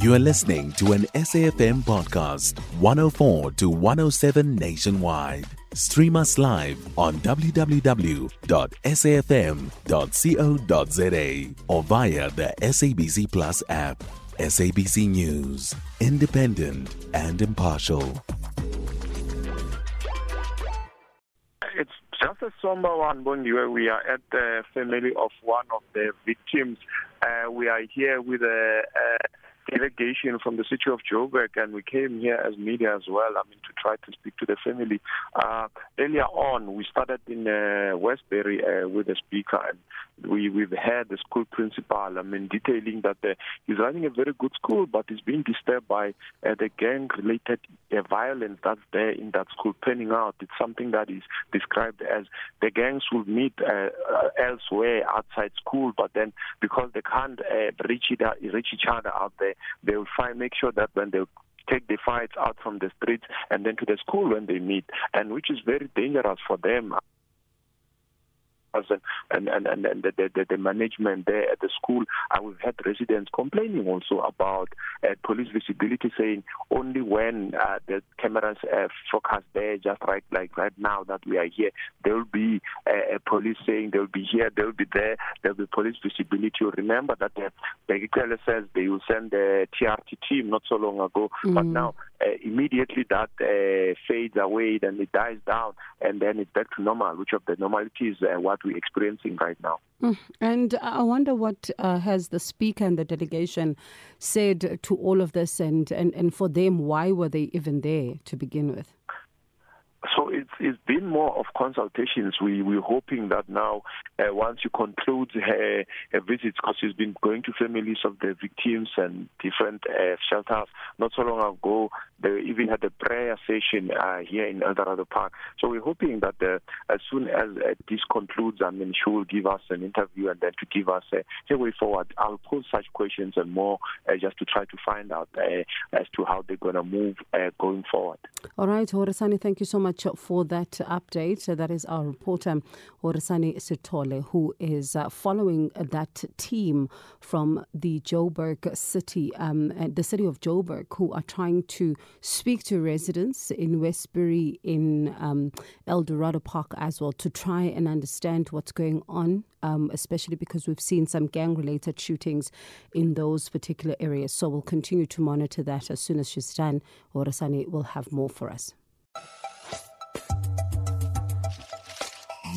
You are listening to an SAFM podcast, 104 to 107 nationwide. Stream us live on www.safm.co.za or via the SABC Plus app. SABC News, independent and impartial. It's just a somber one, Bondiwe. We are at the family of one of the victims. Uh, we are here with a, a delegation from the city of Joburg, and we came here as media as well. I mean, to try to speak to the family. Uh, earlier on, we started in uh, Westbury uh, with the speaker, and we we've had the school principal. I mean, detailing that uh, he's running a very good school, but he's being disturbed by uh, the gang-related uh, violence that's there in that school panning out. It's something that is described as the gangs will meet uh, uh, elsewhere outside school, but then because they can't uh, reach it, reach each other out there, they will find make sure that when they take the fights out from the streets and then to the school when they meet, and which is very dangerous for them and and and, and the, the, the management there at the school. And we've had residents complaining also about uh, police visibility, saying only when uh, the cameras uh, focus there, just right like right now that we are here, there will be uh, a police saying they will be here, they will be there, there will be police visibility. You remember that the Begitele says they will send the TRT team not so long ago, mm. but now uh, immediately that uh, fades away, then it dies down, and then it's back to normal, which of the normality is uh, what we're experiencing right now. Mm. And I wonder what uh, has the speaker and the delegation said to all of this, and, and, and for them, why were they even there to begin with? So it's it's been more of consultations. We we're hoping that now, uh, once you conclude her, her visits, because she's been going to families of the victims and different uh, shelters. Not so long ago, they even had a prayer session uh, here in Eldorado Park. So we're hoping that uh, as soon as uh, this concludes, I mean, she will give us an interview and then to give us uh, a way forward. I'll pose such questions and more uh, just to try to find out uh, as to how they're going to move uh, going forward. All right, Horesani, thank you so much for that update. That is our reporter, Horesani Sitole, who is uh, following that team from the Joburg city, um, the city of Joburg, who are trying to speak to residents in Westbury, in um, El Dorado Park as well, to try and understand what's going on, um, especially because we've seen some gang related shootings in those particular areas. So we'll continue to monitor that as soon as she's done. Horesani will have more for us.